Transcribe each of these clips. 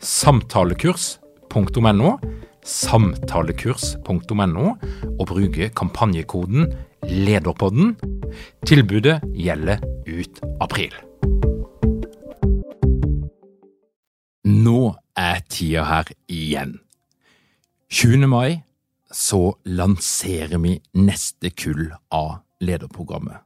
samtalekurs.no, samtalekurs.no, og bruke kampanjekoden LEDERPODDEN. Tilbudet gjelder ut april. Nå er tida her igjen. 20. mai så lanserer vi neste kull av lederprogrammet.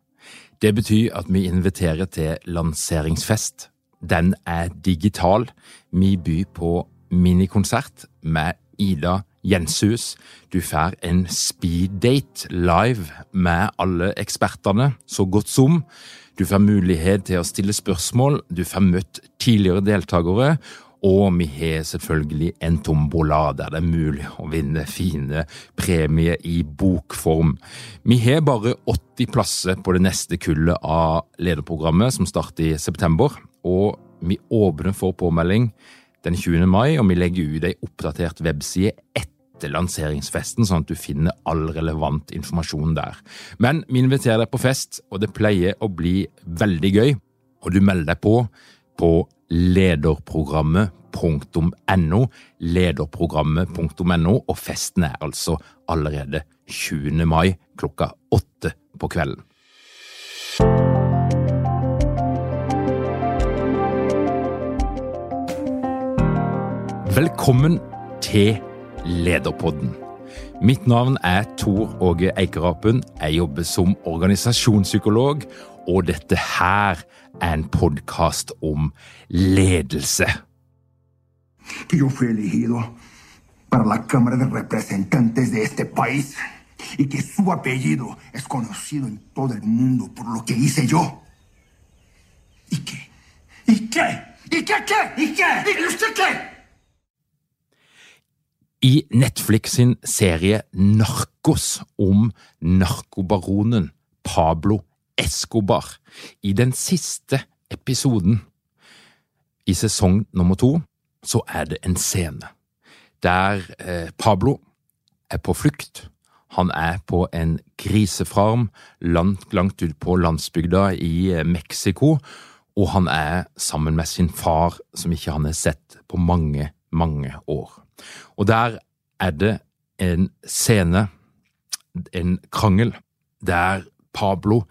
Det betyr at vi inviterer til lanseringsfest den er digital. Vi byr på minikonsert med Ida Jenshus. Du får en speeddate live med alle ekspertene, så godt som. Du får mulighet til å stille spørsmål, du får møtt tidligere deltakere, og vi har selvfølgelig en tombola der det er mulig å vinne fine premier i bokform. Vi har bare 80 plasser på det neste kullet av lederprogrammet, som starter i september og vi åpner for påmelding den 20. mai, og vi legger ut ei oppdatert webside etter lanseringsfesten, sånn at du finner all relevant informasjon der. Men vi inviterer deg på fest, og det pleier å bli veldig gøy. Og du melder deg på på lederprogrammet.no, lederprogrammet.no, og festen er altså allerede 20. mai klokka åtte på kvelden. Velkommen til Lederpodden. Mitt navn er Tor Åge Eikerapen. Jeg jobber som organisasjonspsykolog, og dette her er en podkast om ledelse. Yo fui elegido para la Cámara de Representantes de este país y que su apellido es conocido en todo el mundo por lo que hice yo. ¿Y qué? ¿Y qué? ¿Y qué qué? ¿Y qué? ¿Y usted qué? I Netflix sin serie Narkos om narkobaronen Pablo Escobar, i den siste episoden i sesong nummer to, så er det en scene der eh, Pablo er på flukt. Han er på en grisefarm langt, langt ut på landsbygda i eh, Mexico, og han er sammen med sin far, som ikke han har sett på mange, mange år. Og der er det en scene, en krangel, der Pablo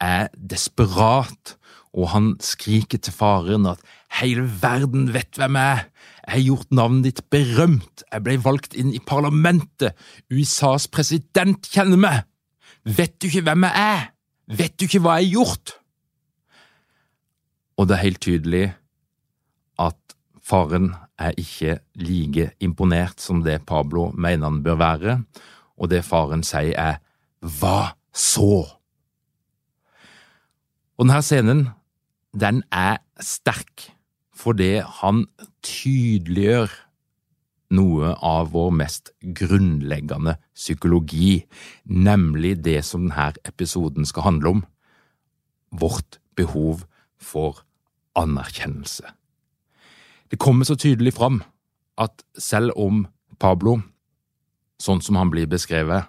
er desperat, og han skriker til faren at hele verden vet hvem jeg er, jeg har gjort navnet ditt berømt, jeg ble valgt inn i parlamentet, USAs president kjenner meg, vet du ikke hvem jeg er, vet du ikke hva jeg har gjort? Og det er helt tydelig at faren er ikke like imponert som det Pablo mener han bør være, og det faren sier er hva så? Og denne scenen, den er sterk fordi han tydeliggjør noe av vår mest grunnleggende psykologi, nemlig det som denne episoden skal handle om, vårt behov for anerkjennelse. Det kommer så tydelig fram at selv om Pablo, sånn som han blir beskrevet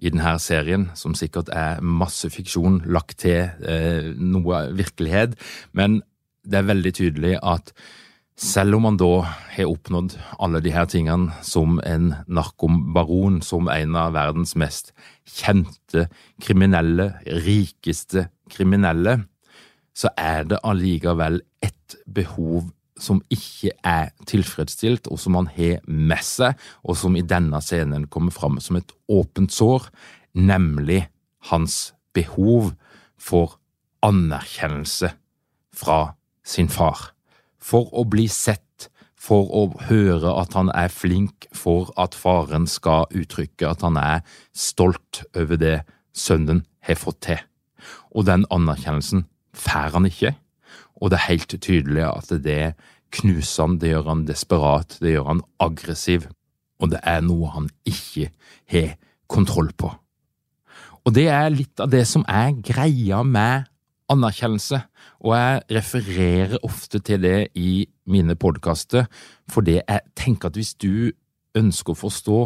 i denne serien, som sikkert er masse fiksjon lagt til eh, noe virkelighet, men det er veldig tydelig at selv om han da har oppnådd alle her tingene som en narkobaron, som en av verdens mest kjente kriminelle, rikeste kriminelle, så er det allikevel et behov som ikke er tilfredsstilt, og som han har med seg, og som i denne scenen kommer fram som et åpent sår, nemlig hans behov for anerkjennelse fra sin far. For å bli sett, for å høre at han er flink, for at faren skal uttrykke at han er stolt over det sønnen har fått til. Og den anerkjennelsen får han ikke, og det er helt tydelig at det knuser han, det gjør han desperat, det gjør han aggressiv, og det er noe han ikke har kontroll på. Og det er litt av det som er greia med anerkjennelse, og jeg refererer ofte til det i mine podkaster, fordi jeg tenker at hvis du ønsker å forstå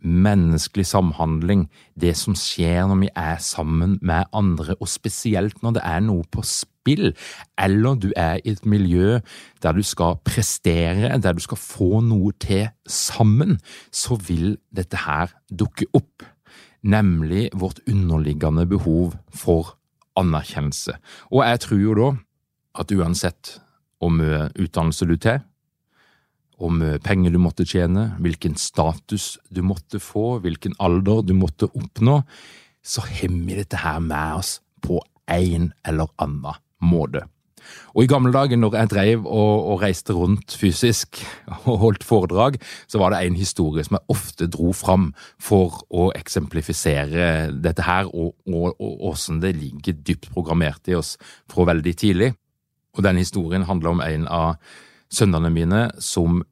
menneskelig samhandling, det som skjer når vi er sammen med andre, og spesielt når det er noe på spill, eller du er i et miljø der du skal prestere, der du skal få noe til sammen, så vil dette her dukke opp, nemlig vårt underliggende behov for anerkjennelse. Og jeg tror jo da at uansett hvor mye utdannelse du tar, hvor mye penger du måtte tjene, hvilken status du måtte få, hvilken alder du måtte oppnå, så har vi dette her med oss på en eller annen måte. Og I gamle dager, når jeg drev og, og, reiste rundt fysisk og holdt foredrag, så var det en historie som jeg ofte dro fram for å eksemplifisere dette her, og åssen det ligger dypt programmert i oss fra veldig tidlig. Og den historien handler om en av sønnene mine som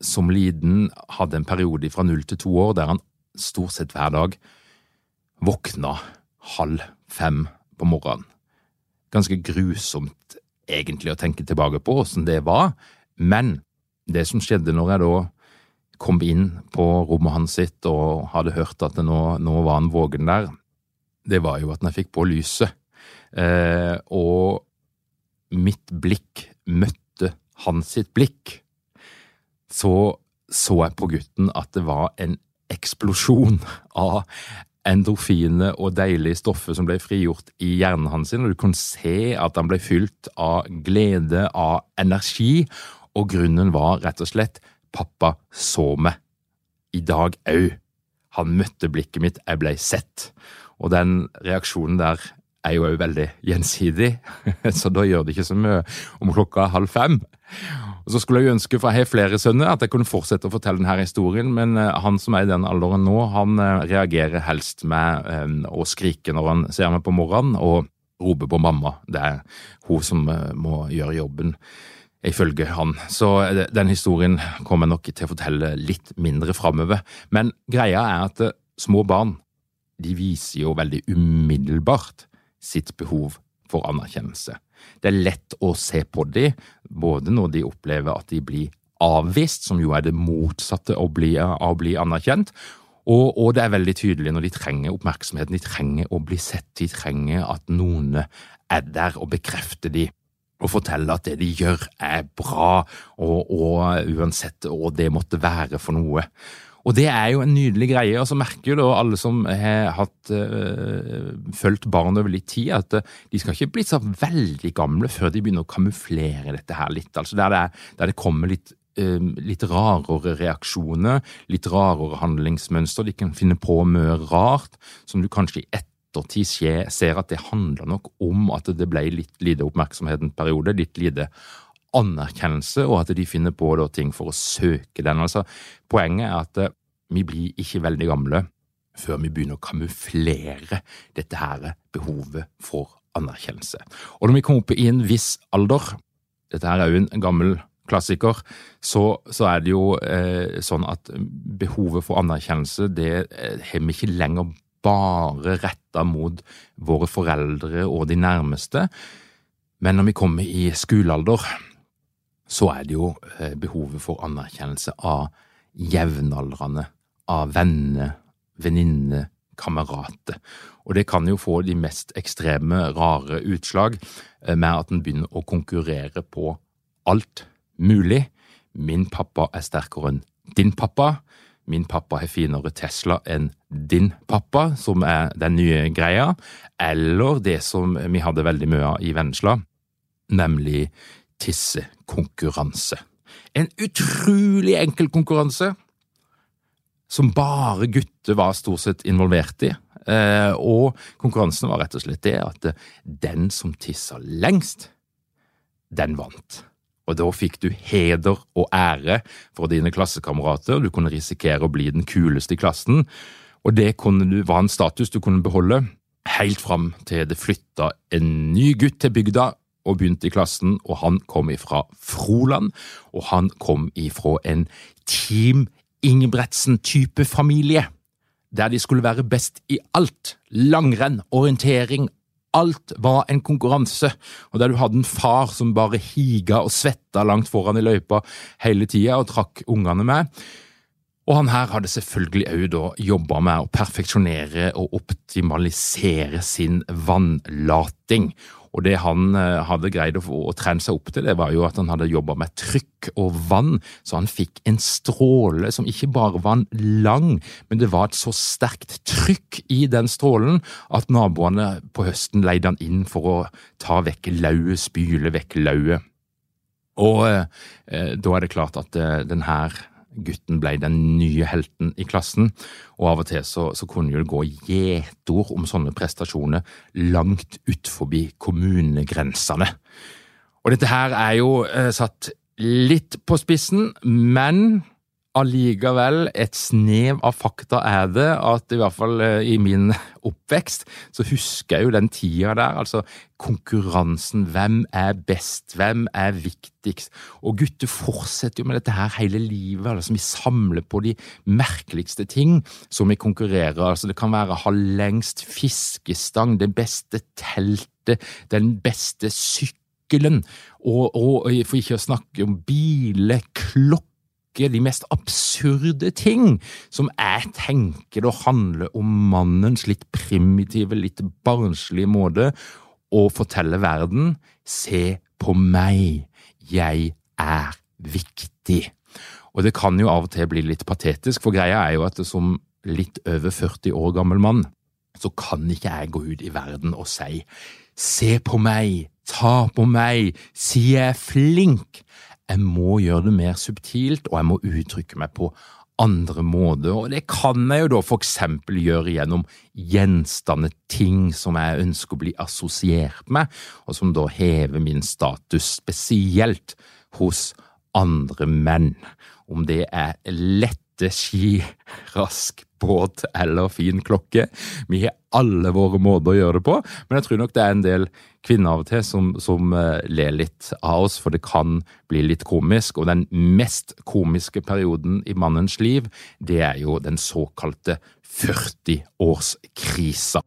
som liten hadde en periode fra null til to år der han stort sett hver dag våkna halv fem på morgenen. Ganske grusomt egentlig å tenke tilbake på åssen det var, men det som skjedde når jeg da kom inn på rommet hans sitt og hadde hørt at nå, nå, var han vågen der, det var jo at når jeg fikk på lyset, eh, og mitt blikk møtte hans sitt blikk, så så jeg på gutten at det var en eksplosjon av endorfiner og deilige stoffer som ble frigjort i hjernen hans, og du kunne se at han ble fylt av glede, av energi, og grunnen var rett og slett pappa så meg. I dag au. Han møtte blikket mitt, jeg ble sett. Og den reaksjonen der er jo òg veldig gjensidig, så da gjør det ikke så mye om klokka er halv fem. Og Så skulle jeg ønske, for jeg har flere sønner, at jeg kunne fortsette å fortelle denne historien, men eh, han som er i den alderen nå, han eh, reagerer helst med eh, å skrike når han ser meg på morgenen, og rope på mamma. Det er hun som må gjøre jobben ifølge han. Så den historien kommer jeg nok til å fortelle litt mindre framover. Men greia er at små barn de viser jo veldig umiddelbart sitt behov for anerkjennelse. Det er lett å se på dem, både når de opplever at de blir avvist, som jo er det motsatte av å bli, å bli anerkjent, og, og, det er veldig tydelig når de trenger oppmerksomheten, de trenger å bli sett, de trenger at noen er der og bekrefter de og forteller at det de gjør er bra, og, og uansett hva det måtte være for noe. Og det er jo en nydelig greie. Og så merker jo da alle som har hatt øh, fulgt barn over litt tid, at øh, de skal ikke bli så veldig gamle før de begynner å kamuflere dette her litt. Altså der det, der det kommer litt øh, litt rarere reaksjoner, litt rarere handlingsmønster. De kan finne på mye rart som du kanskje i ettertid ser at det handler nok om at det ble litt lite oppmerksomhet en periode, litt lite anerkjennelse, og at de finner på da, ting for å søke den. Altså, poenget er at uh, vi blir ikke veldig gamle før vi begynner å kamuflere dette her behovet for anerkjennelse. Og når vi kommer opp i en viss alder, dette her er jo en gammel klassiker, så, så er det jo eh, sånn at behovet for anerkjennelse det eh, har vi ikke lenger bare retta mot våre foreldre og de nærmeste. Men når vi kommer i skolealder, så er det jo eh, behovet for anerkjennelse av jevnaldrende, av venner, venninner, kamerater. Og det kan jo få de mest ekstreme, rare utslag eh, med at en begynner å konkurrere på alt mulig. Min pappa er sterkere enn din pappa. Min pappa har finere Tesla enn din pappa, som er den nye greia. Eller det som vi hadde veldig mye av i Vennesla, nemlig tissekonkurranse. En utrolig enkel konkurranse som bare gutter var stort sett involvert i. Eh, og konkurransen var rett og slett det at den som tissa lengst, den vant. Og da fikk du heder og ære for dine klassekamerater, du kunne risikere å bli den kuleste i klassen, og det du, var en status du kunne beholde helt fram til det flytta en ny gutt til bygda og begynte i klassen, og han kom ifra Froland, og han kom ifra en Team Ingebretsen-type familie, der de skulle være best i alt. Langrenn, orientering, alt var en konkurranse, og der du hadde en far som bare higa og svetta langt foran i løypa hele tida og trakk ungene med. Og han her hadde selvfølgelig òg da jobba med å perfeksjonere og optimalisere sin vannlating. Og det han eh, hadde greid å, å trene seg opp til, det var jo at han hadde jobba med trykk og vann, så han fikk en stråle som ikke bare var lang, men det var et så sterkt trykk i den strålen at naboene på høsten leide han inn for å ta vekk lauet, spyle vekk lauet. Og eh, da er det klart at eh, den her gutten ble den nye helten i klassen, og av og til så, så kunne det gå gjetord om sånne prestasjoner langt ut forbi kommunegrensene. Og dette her er jo eh, satt litt på spissen, men allikevel et snev av fakta er det at i hvert fall eh, i min oppvekst så husker jeg jo den tida der, altså konkurransen. Hvem er best? Hvem er viktigst? Og gutter fortsetter jo med dette her hele livet. altså Vi samler på de merkeligste ting som vi konkurrerer. altså Det kan være ha lengst fiskestang, det beste teltet, den beste sykkelen, og, og for ikke å snakke om biler, klokker snakke de mest absurde ting, som jeg tenker det handler om mannens litt primitive, litt barnslige måte å fortelle verden se på meg, jeg er viktig. Og det kan jo av og til bli litt patetisk, for greia er jo at som litt over 40 år gammel mann, så kan ikke jeg gå ut i verden og si se på meg, ta på meg, si jeg er flink. Jeg må gjøre det mer subtilt, og jeg må uttrykke meg på andre måter, og det kan jeg jo da for eksempel gjøre gjennom gjenstander, ting som jeg ønsker å bli assosiert med, og som da hever min status, spesielt hos andre menn. Om det er lette ski, rask båt eller fin klokke. Vi har alle våre måter å gjøre det på, men jeg tror nok det er en del kvinner av og til som, som uh, ler litt av oss, for det kan bli litt komisk. Og den mest komiske perioden i mannens liv, det er jo den såkalte 40-årskrisa.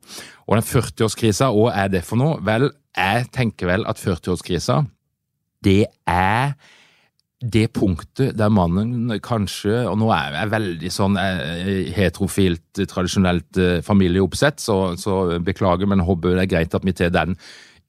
Og den 40-årskrisa, hva er det for noe? Vel, jeg tenker vel at 40-årskrisa, det er det punktet der mannen kanskje Og nå er jeg veldig sånn eh, heterofilt, tradisjonelt eh, familieoppsett, så, så beklager, men håper det er greit at vi tar den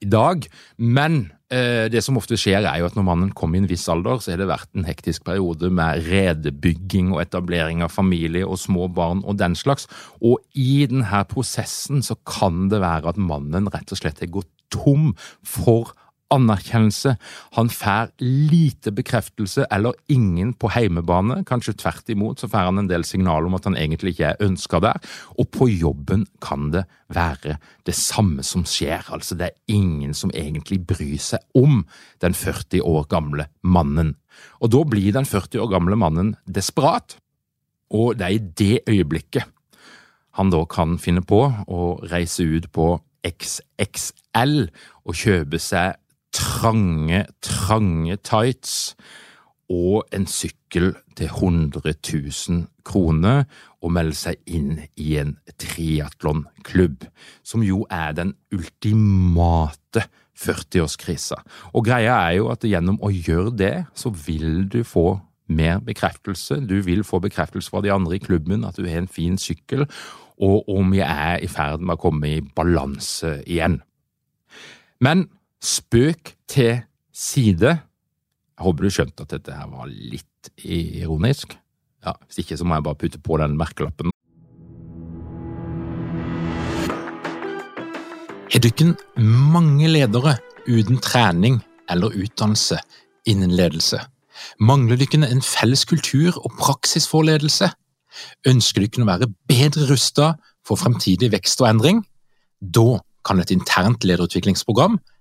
i dag. Men eh, det som ofte skjer, er jo at når mannen kommer i en viss alder, så har det vært en hektisk periode med redebygging og etablering av familie og små barn og den slags. Og i denne prosessen så kan det være at mannen rett og slett har gått tom for anerkjennelse. Han får lite bekreftelse eller ingen på heimebane. Kanskje tvert imot så får han en del signaler om at han egentlig ikke er ønska der. Og på jobben kan det være det samme som skjer. Altså det er ingen som egentlig bryr seg om den 40 år gamle mannen. Og da blir den 40 år gamle mannen desperat. Og det er i det øyeblikket han da kan finne på å reise ut på XXL og kjøpe seg trange, trange tights og en sykkel til 100 000 kroner og melde seg inn i en triatlonklubb, som jo er den ultimate 40-årskrisa. Og greia er jo at gjennom å gjøre det, så vil du få mer bekreftelse. Du vil få bekreftelse fra de andre i klubben at du har en fin sykkel, og om jeg er i ferd med å komme i balanse igjen. Men Spøk til side. Jeg håper du skjønte at dette her var litt ironisk. Ja, Hvis ikke så må jeg bare putte på den merkelappen. Er du ikke mange ledere uten trening eller utdannelse innen ledelse? Mangler dere en felles kultur og praksis for ledelse? Ønsker dere å være bedre rusta for fremtidig vekst og endring, da kan et internt lederutviklingsprogram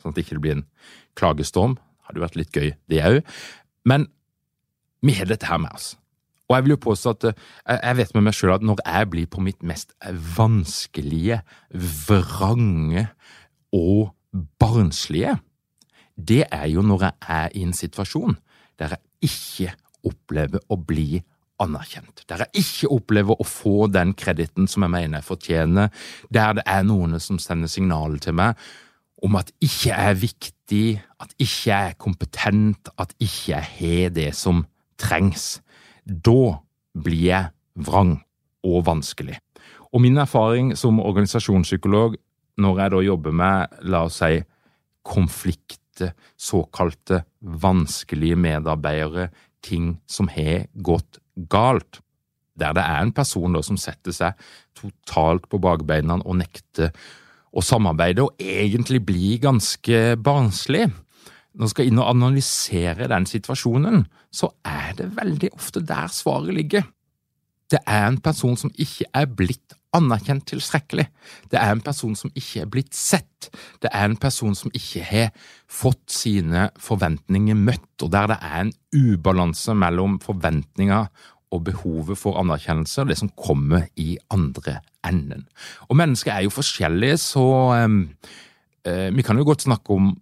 Sånn at det ikke blir en klagestorm. Det hadde vært litt gøy, det òg. Men vi har dette her med oss. Og jeg vil jo påstå at eh, jeg vet med meg sjøl at når jeg blir på mitt mest vanskelige, vrange og barnslige, det er jo når jeg er i en situasjon der jeg ikke opplever å bli anerkjent, der jeg ikke opplever å få den krediten som jeg mener jeg fortjener, der det er noen som sender signaler til meg om at ikke jeg er viktig, at ikke jeg er kompetent, at ikke jeg har det som trengs. Da blir jeg vrang og vanskelig. Og min erfaring som organisasjonspsykolog når jeg da jobber med, la oss si, konflikter, såkalte vanskelige medarbeidere, ting som har gått galt, der det er en person da som setter seg totalt på bakbeina og nekter å samarbeide, og egentlig bli ganske barnslig, når man skal inn og analysere den situasjonen, så er det veldig ofte der svaret ligger. Det er en person som ikke er blitt anerkjent tilstrekkelig. Det er en person som ikke er blitt sett. Det er en person som ikke har fått sine forventninger møtt, og der det er en ubalanse mellom forventninger og behovet for anerkjennelse og det som kommer i andre enden. Og mennesker er jo forskjellige, så um, uh, vi kan jo godt snakke om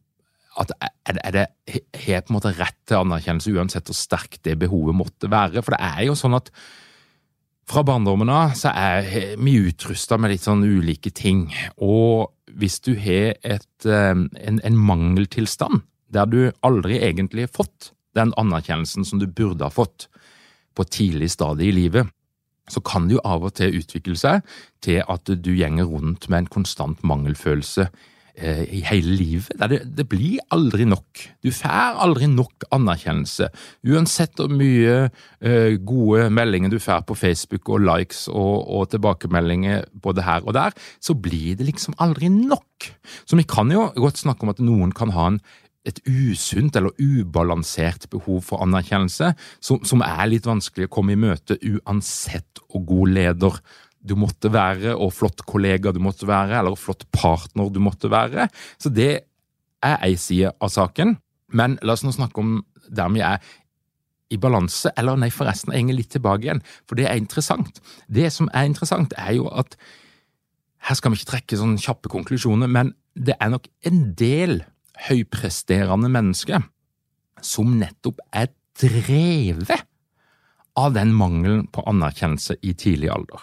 at er det, er på en måte rett til anerkjennelse uansett hvor sterkt det behovet måtte være. For det er jo sånn at fra barndommen av så er vi utrusta med litt sånn ulike ting. Og hvis du har et, en, en mangeltilstand der du aldri egentlig har fått den anerkjennelsen som du burde ha fått på tidlig stadie i livet, så kan det jo av og til utvikle seg til at du gjenger rundt med en konstant mangelfølelse Eh, i hele livet. Det, det, blir aldri nok. Du får aldri nok anerkjennelse. Uansett hvor mye eh, gode meldinger du får på Facebook og likes og, og, tilbakemeldinger både her og der, så blir det liksom aldri nok. Så vi kan jo godt snakke om at noen kan ha en et usunt eller ubalansert behov for anerkjennelse, som, som er litt vanskelig å komme i møte uansett hvor god leder du måtte være, og flott kollega du måtte være, eller flott partner du måtte være. Så det er ei side av saken. Men la oss nå snakke om der vi er i balanse, eller nei, forresten, jeg henger litt tilbake igjen, for det er interessant. Det som er interessant, er jo at her skal vi ikke trekke sånne kjappe konklusjoner, men det er nok en del høypresterende menneske som nettopp er drevet av den mangelen på anerkjennelse i tidlig alder.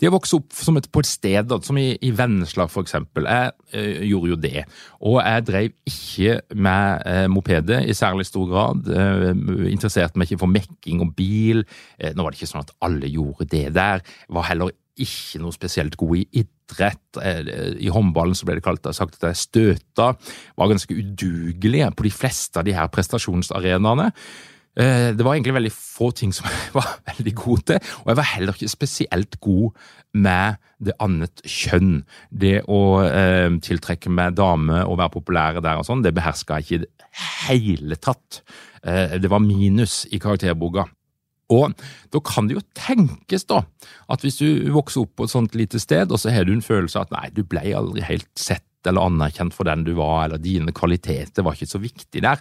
De har vokst opp et, på et sted, som i, i Vennesla for eksempel. Jeg eh, gjorde jo det, og jeg drev ikke med eh, mopedet i særlig stor grad. Eh, interesserte meg ikke for mekking og bil. Eh, nå var det ikke sånn at alle gjorde det der. Var heller ikke noe spesielt god i idrett. Eh, I håndballen så ble det kalt, sagt at jeg støta. Var ganske udugelig på de fleste av de her prestasjonsarenaene. Eh, det var egentlig veldig få ting som jeg var veldig god til, og jeg var heller ikke spesielt god med det annet kjønn. Det å eh, tiltrekke meg damer og være populære der og sånn, det beherska jeg ikke i det hele tatt. Eh, det var minus i karakterboka. Og da kan det jo tenkes da, at hvis du vokser opp på et sånt lite sted, og så har du en følelse av at nei, du ble aldri helt sett eller anerkjent for den du var, eller dine kvaliteter var ikke så viktig der,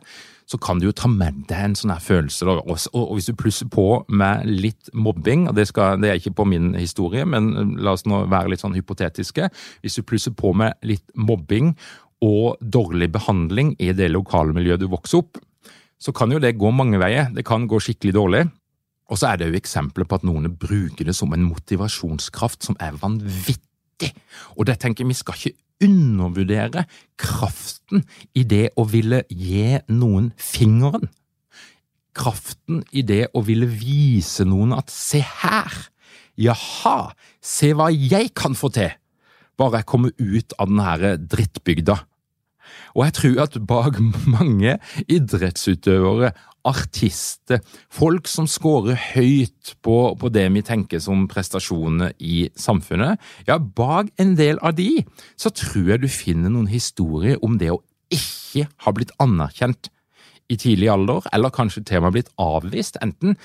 så kan du jo ta med deg en sånn her følelse. Og, og, hvis du plusser på med litt mobbing, og det, skal, det, er ikke på min historie, men eh, la oss nå være litt sånn hypotetiske, hvis du plusser på med litt mobbing og dårlig behandling i det lokale miljøet du vokser opp, så kan jo det gå mange veier. Det kan gå skikkelig dårlig. Og så er det jo eksempler på at noen bruker det som en motivasjonskraft som er vanvittig. Og det tenker jeg vi skal ikke undervurdere kraften i det å ville gi noen fingeren. Kraften i det å ville vise noen at se her, jaha, se hva jeg kan få til, bare jeg kommer ut av denne herre drittbygda. Og jeg tror at bak mange idrettsutøvere, artister, folk som scorer høyt på, på, det vi tenker som prestasjoner i samfunnet, ja, bak en del av de, så tror jeg du finner noen historier om det å ikke ha blitt anerkjent i tidlig alder, eller kanskje til og med blitt avvist, enten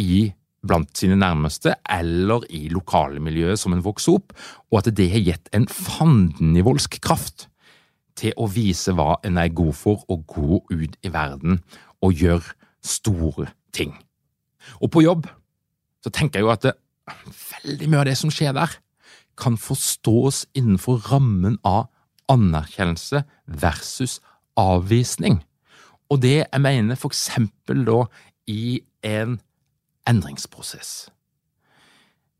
i blant sine nærmeste eller i lokalmiljøet som en vokser opp, og at det har gitt en fandenivoldsk kraft til å vise hva en er god for, og gå ut i verden og gjøre store ting. Og på jobb så tenker jeg jo at det, veldig mye av det som skjer der, kan forstås innenfor rammen av anerkjennelse versus avvisning. Og det jeg mener for eksempel da i en endringsprosess.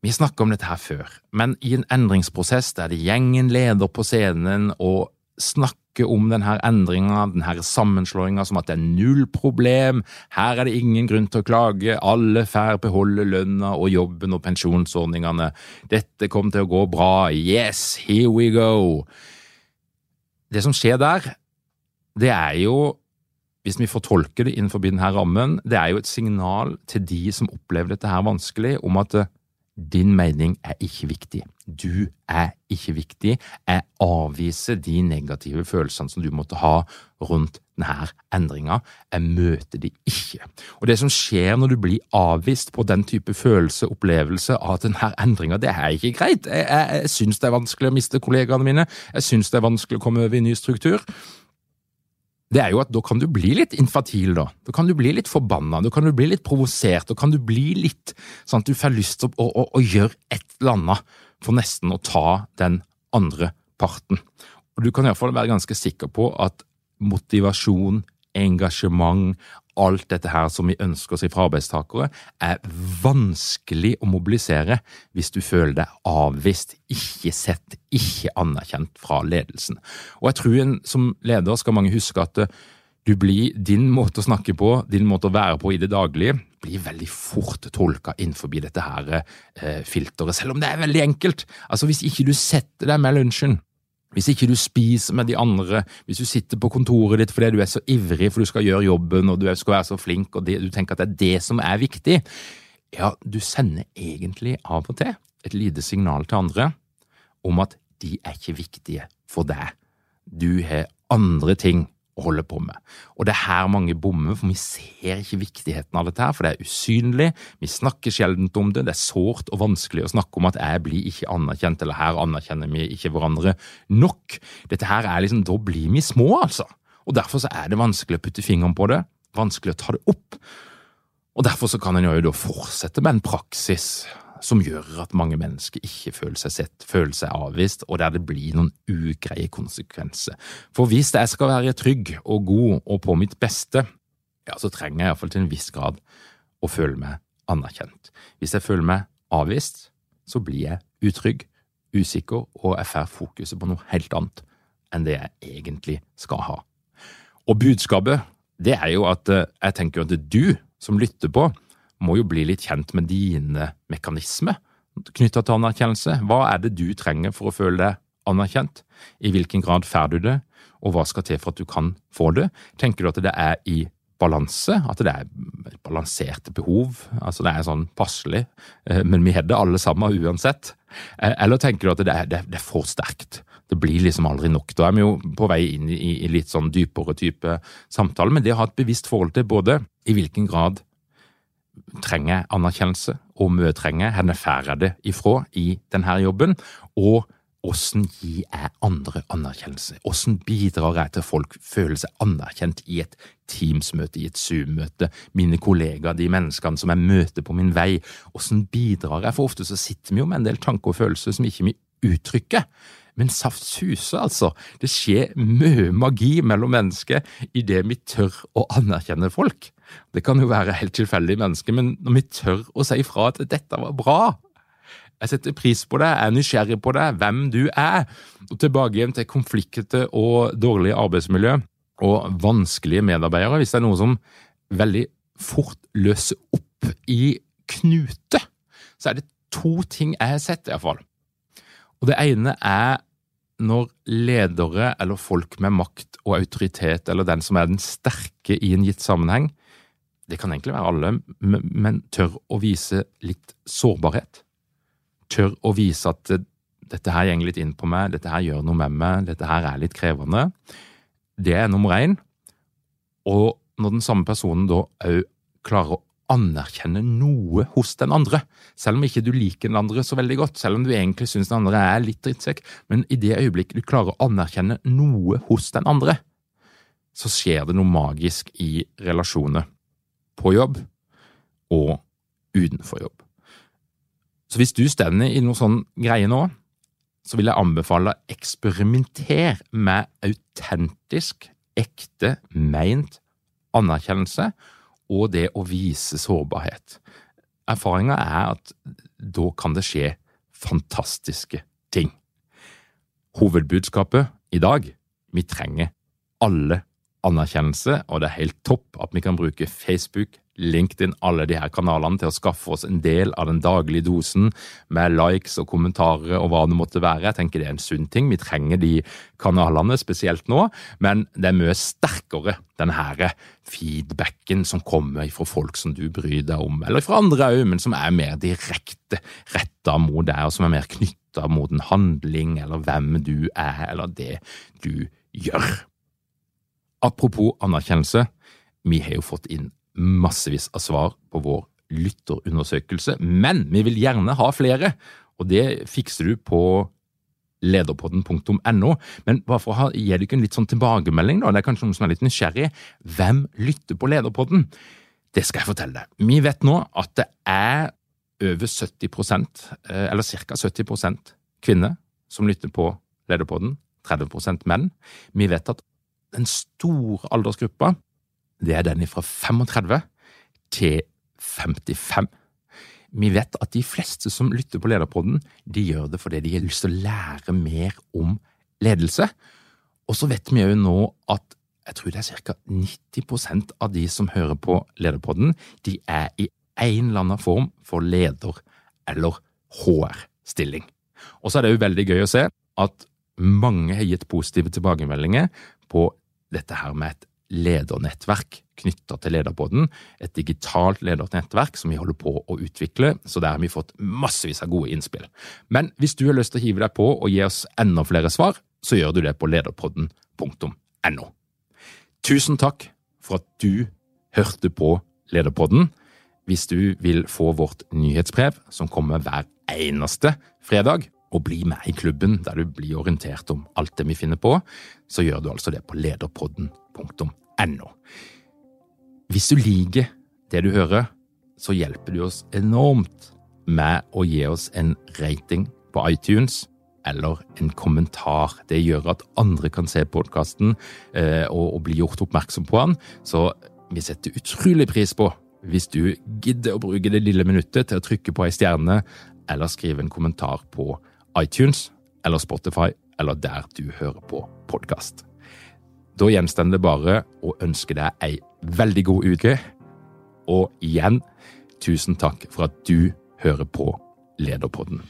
Vi snakket om dette her før, men i en endringsprosess der det gjengen leder på scenen og snakker om denne endringa, denne sammenslåinga, som at det er null problem, her er det ingen grunn til å klage, alle får beholde lønna og jobben og pensjonsordningene, dette kommer til å gå bra, yes, here we go. Det som skjer der, det er jo, hvis vi får tolke det innenfor denne rammen, det er jo et signal til de som opplever dette her vanskelig, om at din mening er ikke viktig. Du er ikke viktig. Jeg avviser de negative følelsene som du måtte ha rundt denne endringa. Jeg møter de ikke. Og Det som skjer når du blir avvist på den type følelse, opplevelse av denne endringa, det er ikke greit. Jeg, jeg, jeg syns det er vanskelig å miste kollegaene mine. Jeg syns det er vanskelig å komme over i ny struktur det er jo at da kan du bli litt infatil, da. Da kan du bli litt forbanna, da kan du bli litt provosert, da kan du bli litt sånn at du får lyst til å, å, å, gjøre et eller annet for nesten å ta den andre parten. Og du kan iallfall være ganske sikker på at motivasjon, engasjement, alt dette her som vi ønsker oss fra arbeidstakere, er vanskelig å mobilisere hvis du føler deg avvist, ikke sett, ikke anerkjent fra ledelsen. Og jeg tror en, som leder skal mange huske at du blir, din måte å snakke på, din måte å være på i det daglige, blir veldig fort tolka innenfor dette her eh, filteret, selv om det er veldig enkelt. Altså Hvis ikke du setter deg med lunsjen, hvis ikke du spiser med de andre, hvis du sitter på kontoret ditt fordi du er så ivrig for du skal gjøre jobben og du skal være så flink og det, du tenker at det er det som er viktig, ja, du sender egentlig av og til et lite signal til andre om at de er ikke viktige for deg. Du har andre ting holder på med. Og det er her mange bommer, for vi ser ikke viktigheten av dette, her, for det er usynlig, vi snakker sjelden om det, det er sårt og vanskelig å snakke om at jeg blir ikke anerkjent, eller her anerkjenner vi ikke hverandre nok. Dette her er liksom, Da blir vi små, altså. Og derfor så er det vanskelig å putte fingeren på det, vanskelig å ta det opp. Og derfor så kan en jo da fortsette med en praksis som gjør at mange mennesker ikke føler seg sett, føler seg avvist, og der det blir noen ugreie konsekvenser. For hvis jeg skal være trygg og god og på mitt beste, ja, så trenger jeg iallfall til en viss grad å føle meg anerkjent. Hvis jeg føler meg avvist, så blir jeg utrygg, usikker, og jeg får fokuset på noe helt annet enn det jeg egentlig skal ha. Og budskapet, det er jo at eh, jeg tenker at du som lytter på, må jo bli litt kjent med dine mekanismer knytta til anerkjennelse. Hva er det du trenger for å føle deg anerkjent? I hvilken grad får du det, og hva skal til for at du kan få det? Tenker du at det er i balanse, at det er balanserte behov, altså det er sånn passelig, eh, men vi har det alle sammen uansett? Eh, eller tenker du at det er, det er, for sterkt? Det blir liksom aldri nok. Da er vi jo på vei inn i, i litt sånn dypere type samtale, men det å ha et bevisst forhold til både i hvilken grad trenger anerkjennelse, og mye trenger henne får det ifra i denne jobben, og hvordan gir jeg andre anerkjennelse? Hvordan bidrar jeg til folk føler seg anerkjent i et Teams-møte, i et Zoom-møte, mine kollegaer, de menneskene som jeg møter på min vei? Hvordan bidrar jeg? For ofte så sitter vi jo med en del tanker og følelser som ikke vi uttrykker. Men saft suser, altså. Det skjer mye magi mellom mennesker idet vi tør å anerkjenne folk. Det kan jo være helt tilfeldige mennesker, men når vi tør å si ifra at dette var bra Jeg setter pris på deg, jeg er nysgjerrig på deg, hvem du er. Og tilbake igjen til konflikter og dårlig arbeidsmiljø og vanskelige medarbeidere. Hvis det er noe som veldig fort løser opp i knute, så er det to ting jeg har sett, iallfall. Og det ene er når ledere eller folk med makt og autoritet, eller den som er den sterke i en gitt sammenheng, det kan egentlig være alle, men tør å vise litt sårbarhet. Tør å vise at dette her går litt inn på meg, dette her gjør noe med meg, dette her er litt krevende. Det er nummer én. Og når den samme personen da òg klarer å anerkjenne noe hos den andre, selv om ikke du liker den andre så veldig godt, selv om du egentlig syns den andre er litt drittsekk, men i det øyeblikket du klarer å anerkjenne noe hos den andre, så skjer det noe magisk i relasjoner på jobb og utenfor jobb. Så hvis du stender i noe sånn greie nå, så vil jeg anbefale å eksperimentere med autentisk, ekte, meint anerkjennelse og det å vise sårbarhet. Erfaringa er at da kan det skje fantastiske ting. Hovedbudskapet i dag vi trenger alle anerkjennelse, og det er helt topp at vi kan bruke Facebook, LinkedIn, alle de her kanalene til å skaffe oss en del av den daglige dosen med likes og kommentarer og hva det måtte være. Jeg tenker det er en sunn ting. Vi trenger de kanalene, spesielt nå, men det er mye sterkere den her feedbacken som kommer fra folk som du bryr deg om, eller fra andre òg, men som er mer direkte retta mot deg, og som er mer knytta mot en handling eller hvem du er, eller det du gjør. Apropos anerkjennelse, vi har jo fått inn massevis av svar på vår lytterundersøkelse, men vi vil gjerne ha flere, og det fikser du på lederpodden.no. Men bare for å gi dere en litt sånn tilbakemelding, da, det er kanskje noen som er litt nysgjerrig. Hvem lytter på Lederpodden? Det skal jeg fortelle deg. Vi vet nå at det er over 70 eh, eller ca. 70% kvinner som lytter på Lederpodden. 30% menn. Vi vet at den store aldersgruppa, det er den fra 35 til 55. Vi vet at de fleste som lytter på Lederpodden, de gjør det fordi de har lyst til å lære mer om ledelse. Og så vet vi jo nå at jeg tror det er ca. 90% av de som hører på Lederpodden, de er i en eller annen form for leder- eller HR-stilling. Og så er det jo veldig gøy å se at mange har gitt positive tilbakemeldinger på dette her med et ledernettverk knytta til Lederpodden. Et digitalt ledernettverk som vi holder på å utvikle, så der har vi fått massevis av gode innspill. Men hvis du har lyst til å hive deg på og gi oss enda flere svar, så gjør du det på lederpodden.no. Tusen takk for at du hørte på Lederpodden. Hvis du vil få vårt nyhetsbrev, som kommer hver eneste fredag, og bli med i klubben der du blir orientert om alt det vi finner på, så gjør du altså det på lederpodden.no. Hvis du liker det du hører, så hjelper du oss enormt med å gi oss en rating på iTunes eller en kommentar. Det gjør at andre kan se podkasten eh, og bli gjort oppmerksom på den. Så vi setter utrolig pris på hvis du gidder å bruke det lille minuttet til å trykke på ei stjerne eller skrive en kommentar på iTunes eller Spotify eller der du hører på podkast. Da gjenstår det bare å ønske deg ei veldig god uke, og igjen tusen takk for at du hører på Lederpodden.